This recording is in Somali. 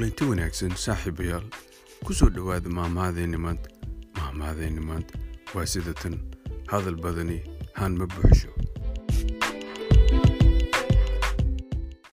kulanti wanaagsan saaxiibayaal. Ku soo dhowaada maamahadeenni maanta. Maamahadeenni maanta waa sida tan. Hadal badani haan ma buuxsho